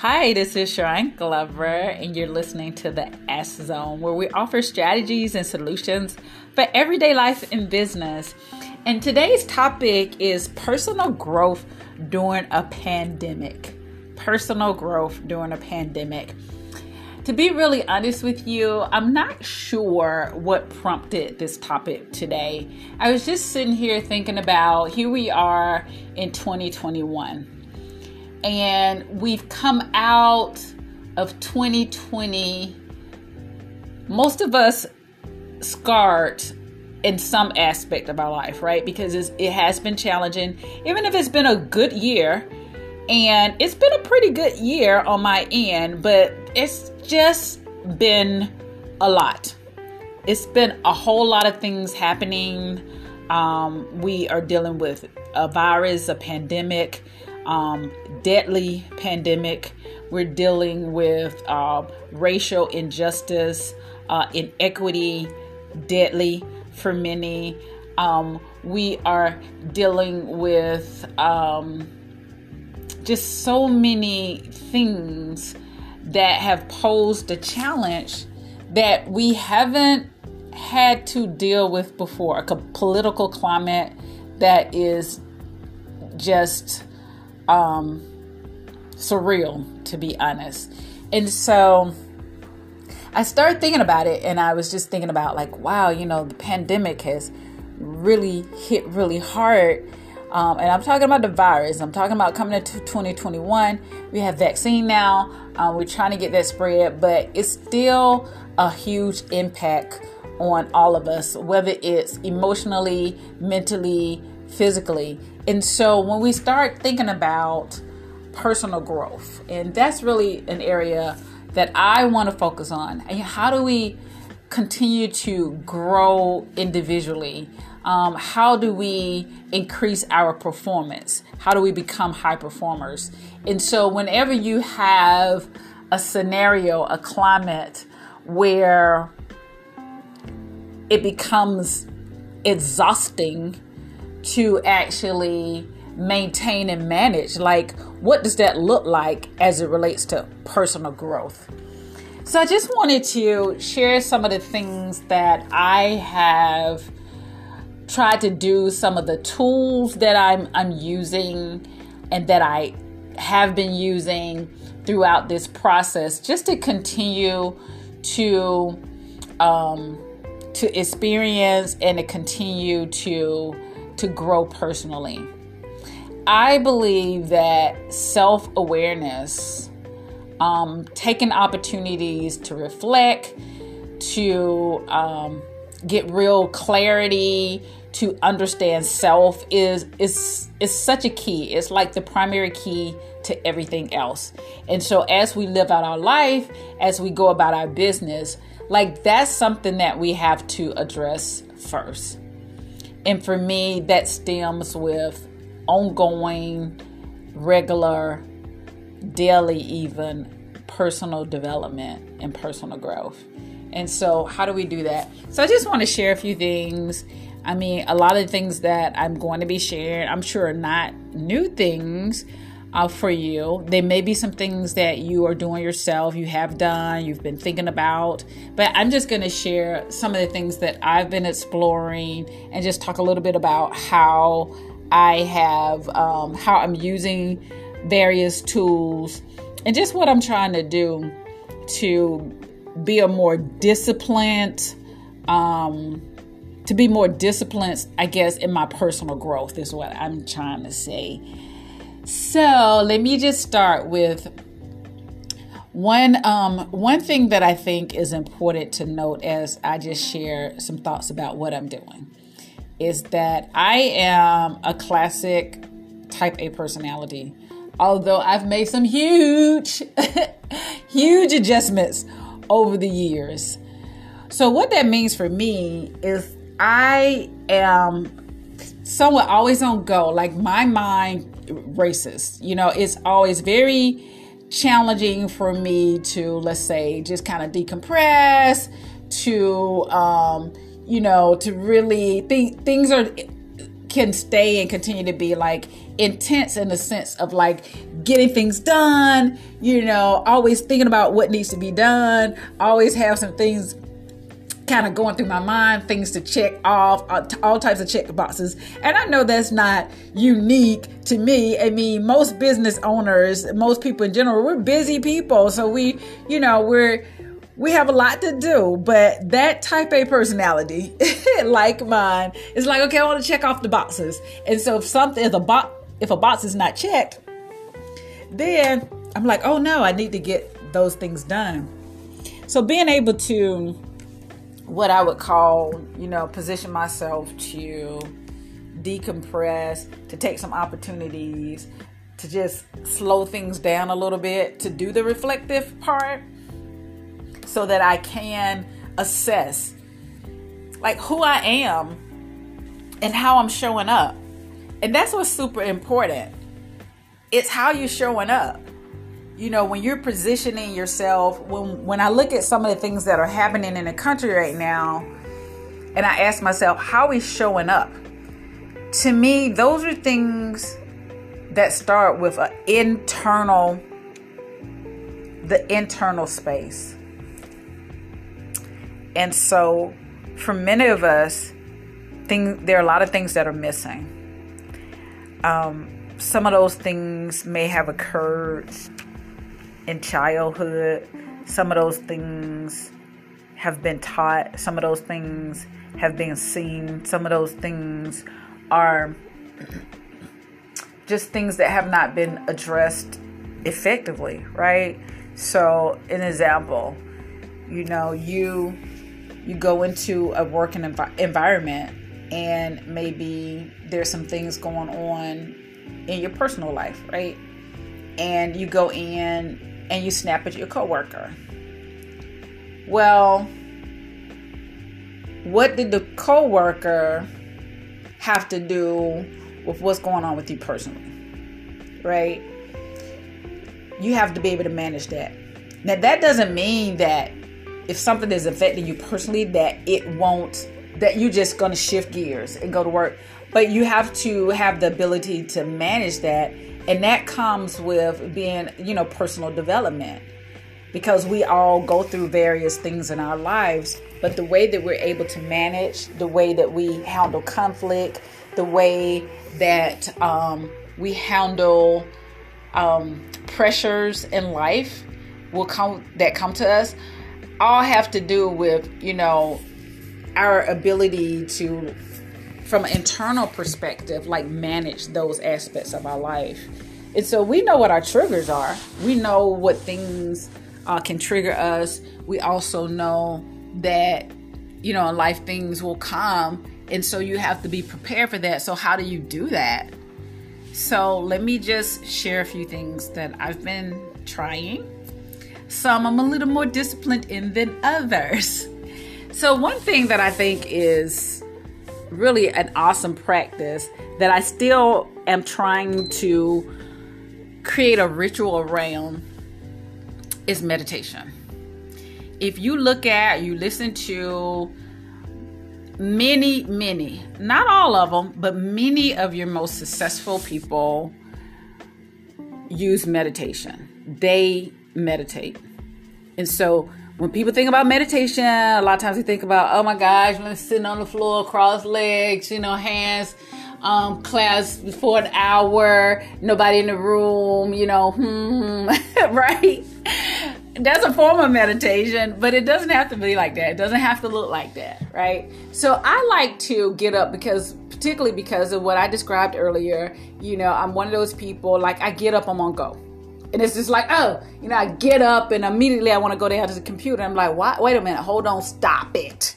Hi, this is Sharon Glover, and you're listening to the S Zone, where we offer strategies and solutions for everyday life and business. And today's topic is personal growth during a pandemic. Personal growth during a pandemic. To be really honest with you, I'm not sure what prompted this topic today. I was just sitting here thinking about here we are in 2021 and we've come out of 2020 most of us scarred in some aspect of our life right? Because it has been challenging even if it's been a good year. And it's been a pretty good year on my end but it's just been a lot. It's been a whole lot of things happening. Um, we are dealing with a virus a pandemic um, deadly pandemic. We're dealing with uh, racial injustice, uh, inequity, deadly for many. Um, we are dealing with um, just so many things that have posed a challenge that we haven't had to deal with before. A political climate that is just um, surreal, to be honest. And so I started thinking about it, and I was just thinking about, like, wow, you know, the pandemic has really hit really hard. Um, and I'm talking about the virus. I'm talking about coming into 2021. We have vaccine now. Um, we're trying to get that spread, but it's still a huge impact on all of us, whether it's emotionally, mentally, physically. And so when we start thinking about personal growth, and that's really an area that I want to focus on. How do we continue to grow individually? Um, how do we increase our performance? How do we become high performers? And so, whenever you have a scenario, a climate where it becomes exhausting to actually maintain and manage. Like, what does that look like as it relates to personal growth? So, I just wanted to share some of the things that I have tried to do, some of the tools that I'm, I'm using and that I have been using throughout this process just to continue to um, to experience and to continue to to grow personally. I believe that self awareness, um, taking opportunities to reflect, to um, get real clarity, to understand self is is is such a key. It's like the primary key to everything else. And so as we live out our life, as we go about our business, like that's something that we have to address first. And for me, that stems with ongoing, regular, daily, even personal development and personal growth. And so, how do we do that? So, I just want to share a few things. I mean, a lot of things that I'm going to be sharing, I'm sure are not new things, uh, for you. There may be some things that you are doing yourself, you have done, you've been thinking about, but I'm just going to share some of the things that I've been exploring and just talk a little bit about how I have, um, how I'm using various tools and just what I'm trying to do to be a more disciplined, um, to be more disciplined, I guess, in my personal growth is what I'm trying to say. So let me just start with one um, one thing that I think is important to note as I just share some thoughts about what I'm doing is that I am a classic type A personality. Although I've made some huge, huge adjustments over the years. So, what that means for me is I am somewhat always on go. Like my mind races. You know, it's always very challenging for me to, let's say, just kind of decompress, to, um, you know, to really think things are can stay and continue to be like intense in the sense of like getting things done, you know, always thinking about what needs to be done, always have some things kind of going through my mind, things to check off, uh, all types of check boxes. And I know that's not unique to me. I mean, most business owners, most people in general, we're busy people. So we, you know, we're, we have a lot to do, but that type A personality, like mine, is like, okay, I want to check off the boxes. And so if something, if a box, if a box is not checked, then I'm like, oh no, I need to get those things done. So being able to what I would call, you know, position myself to decompress, to take some opportunities, to just slow things down a little bit, to do the reflective part so that I can assess like who I am and how I'm showing up. And that's what's super important. It's how you're showing up you know when you're positioning yourself when when i look at some of the things that are happening in the country right now and i ask myself how is showing up? To me those are things that start with an internal the internal space. And so for many of us thing there are a lot of things that are missing. Um, some of those things may have occurred in childhood. Some of those things have been taught, some of those things have been seen, some of those things are just things that have not been addressed effectively, right? So, an example, you know, you you go into a working env- environment and maybe there's some things going on in your personal life, right? And you go in and you snap at your coworker. Well, what did the coworker have to do with what's going on with you personally? Right? You have to be able to manage that. Now that doesn't mean that if something is affecting you personally that it won't that you're just going to shift gears and go to work, but you have to have the ability to manage that and that comes with being, you know, personal development because we all go through various things in our lives. But the way that we're able to manage, the way that we handle conflict, the way that um, we handle um, pressures in life will come that come to us all have to do with you know our ability to from an internal perspective, like manage those aspects of our life. And so we know what our triggers are. We know what things uh, can trigger us. We also know that, you know, in life things will come. And so you have to be prepared for that. So, how do you do that? So, let me just share a few things that I've been trying. Some I'm a little more disciplined in than others. So, one thing that I think is really an awesome practice that I still am trying to create a ritual around is meditation. If you look at, you listen to many, many, not all of them, but many of your most successful people use meditation. They meditate. And so when people think about meditation, a lot of times they think about, oh my gosh, I'm sitting on the floor, cross legs, you know, hands um, clasped for an hour, nobody in the room, you know, hmm, right? That's a form of meditation, but it doesn't have to be like that. It doesn't have to look like that, right? So I like to get up because particularly because of what I described earlier, you know, I'm one of those people like I get up, I'm on go and it's just like, oh, you know, I get up and immediately I want to go down to the computer. I'm like, what? Wait a minute, hold on, stop it.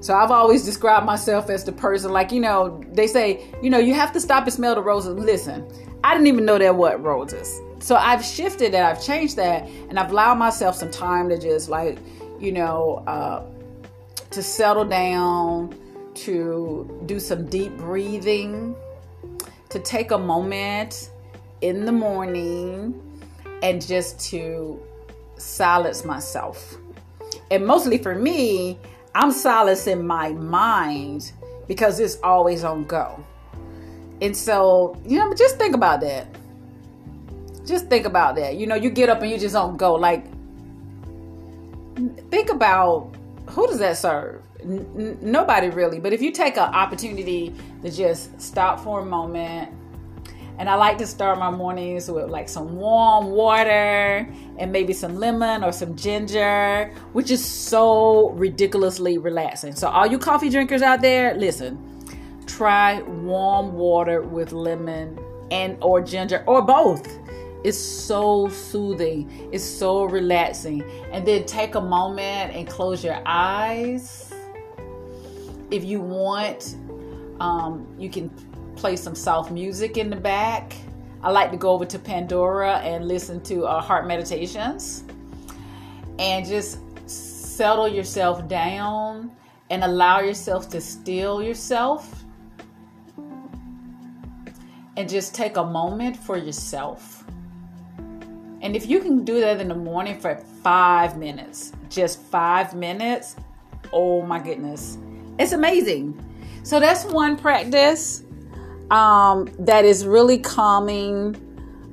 So I've always described myself as the person, like, you know, they say, you know, you have to stop and smell the roses. Listen, I didn't even know there were roses. So I've shifted and I've changed that and I've allowed myself some time to just like, you know, uh, to settle down, to do some deep breathing, to take a moment in the morning and just to silence myself. And mostly for me, I'm silencing my mind because it's always on go. And so, you know, just think about that. just think about that. You know, you get up and you just don't go. Like, think about who does that serve? N- nobody really. But if you take an opportunity to just stop for a moment, and I like to start my mornings with like some warm water and maybe some lemon or some ginger, which is so ridiculously relaxing. So, all you coffee drinkers out there, listen, try warm water with lemon and or ginger or both. It's so soothing. It's so relaxing. And then take a moment and close your eyes. If you want, um, you can play some soft music in the back. I like to go over to Pandora and listen to uh, heart meditations and just settle yourself down and allow yourself to still yourself and just take a moment for yourself. And if you can do that in the morning for five minutes, just five minutes, oh my goodness, it's amazing. So that's one practice um, that is really calming.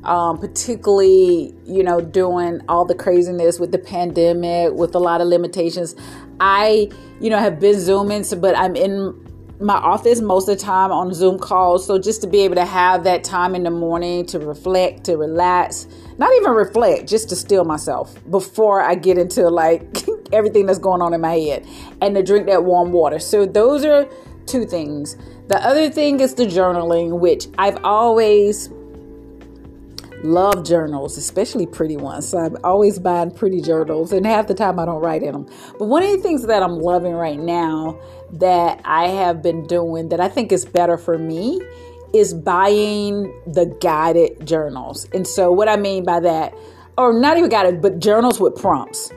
Um, particularly, you know, doing all the craziness with the pandemic, with a lot of limitations. I, you know, have been zooming, but I'm in my office most of the time on Zoom calls. So just to be able to have that time in the morning to reflect, to relax, not even reflect, just to still myself before I get into like everything that's going on in my head and to drink that warm water. So those are two things. The other thing is the journaling, which I've always love journals, especially pretty ones. So I'm always buying pretty journals, and half the time I don't write in them. But one of the things that I'm loving right now that I have been doing that I think is better for me is buying the guided journals. And so, what I mean by that, or not even guided, but journals with prompts.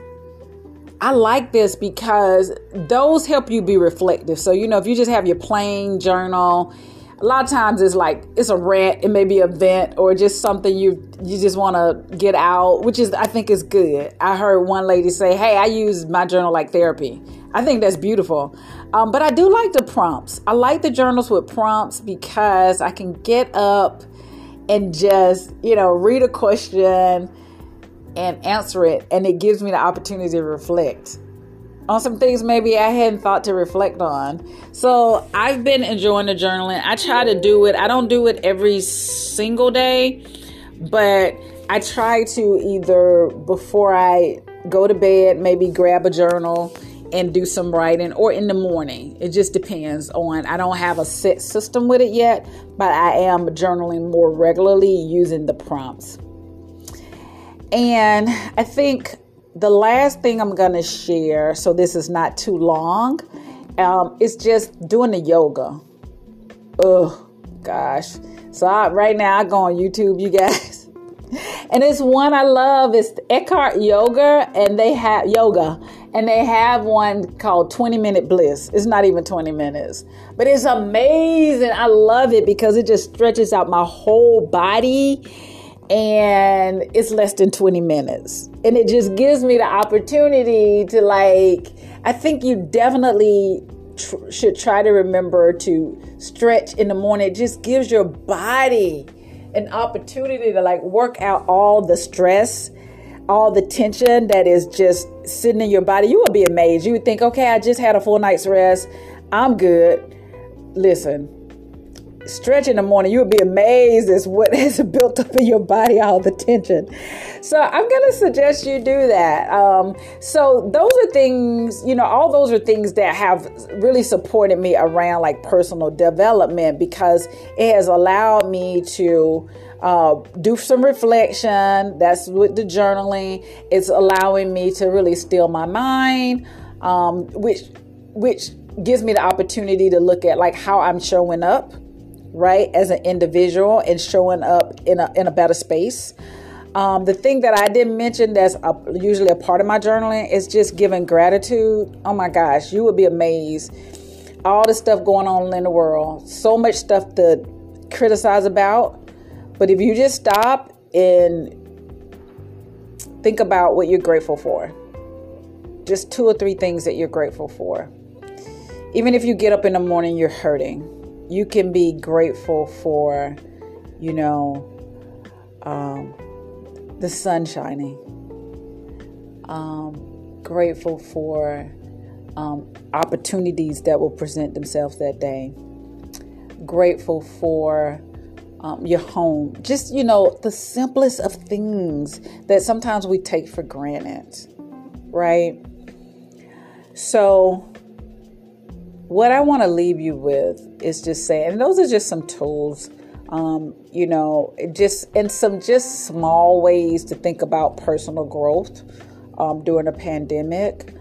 I like this because those help you be reflective. So, you know, if you just have your plain journal, a lot of times it's like it's a rant, it may be a vent or just something you you just want to get out, which is I think is good. I heard one lady say, "Hey, I use my journal like therapy." I think that's beautiful. Um, but I do like the prompts. I like the journals with prompts because I can get up and just you know read a question and answer it, and it gives me the opportunity to reflect on some things maybe I hadn't thought to reflect on. So I've been enjoying the journaling. I try to do it. I don't do it every single day, but I try to either before I go to bed, maybe grab a journal and do some writing or in the morning. It just depends on I don't have a set system with it yet, but I am journaling more regularly using the prompts. And I think the last thing I'm going to share, so this is not too long, um, is just doing the yoga. Oh, gosh. So I, right now I go on YouTube, you guys. and it's one I love. It's Ekhart Yoga, and they have yoga, and they have one called 20 Minute Bliss. It's not even 20 minutes, but it's amazing. I love it because it just stretches out my whole body and it's less than 20 minutes. And it just gives me the opportunity to, like, I think you definitely tr- should try to remember to stretch in the morning. It just gives your body an opportunity to, like, work out all the stress, all the tension that is just sitting in your body. You would be amazed. You would think, okay, I just had a full night's rest. I'm good. Listen, stretch in the morning, you would be amazed as what has built up in your body, all the tension. So I'm to suggest you do that. Um, so those are things, you know, all those are things that have really supported me around like personal development because it has allowed me to uh, do some reflection. That's with the journaling. It's allowing me to really still my mind, um, which which gives me the opportunity to look at like how I'm showing up right, as an individual and showing up in a, in a better space. Um, the thing that I didn't mention that's a, usually a part of my journaling is just giving gratitude. Oh my gosh, you would be amazed. All the stuff going on in the world, so much stuff to criticize about. But if you just stop and think about what you're grateful for, just two or three things that you're grateful for. Even if you get up in the morning, you're hurting you can be grateful for, you know, um, the sun shining. Um, grateful for um, opportunities that will present themselves that day. Grateful for um, your home. Just, you know, the simplest of things that sometimes we take for granted, right? So, what I want to leave you with is just saying, and those are just some tools, um, you know, just in some just small ways to think about personal growth um, during a pandemic,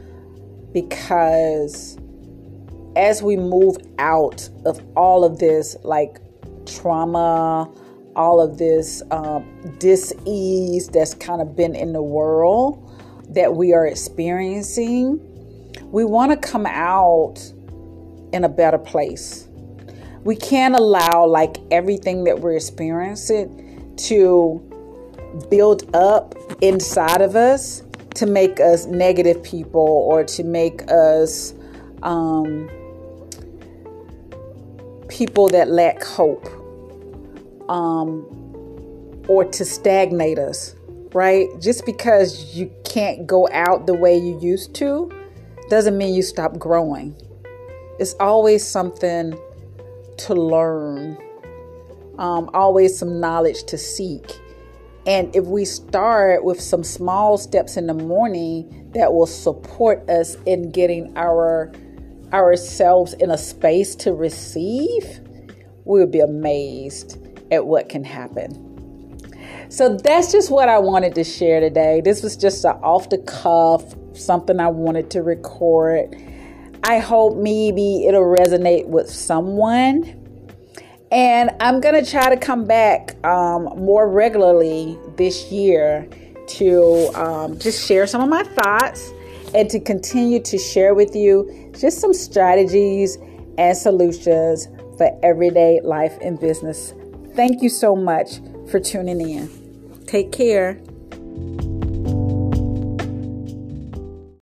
because as we move out of all of this, like trauma, all of this um, dis-ease that's kind of been in the world that we are experiencing we want to come out in a better place we can't allow like everything that we're experiencing to build up inside of us to make us negative people or to make us um, people that lack hope um, or to stagnate us, right? Just because you can't go out the way you used to doesn't mean you stop growing. It's always something to learn, um, always some knowledge to seek. And if we start with some small steps in the morning that will support us in getting our ourselves in a space to receive, we'll be amazed at what can happen. So that's just what I wanted to share today. This was just an off the cuff, something I wanted to record. I hope maybe it'll resonate with someone. And I'm going to try to come back um, more regularly this year to um, just share some of my thoughts and to continue to share with you just some strategies and solutions for everyday life and business. Thank you so much for tuning in. Take care.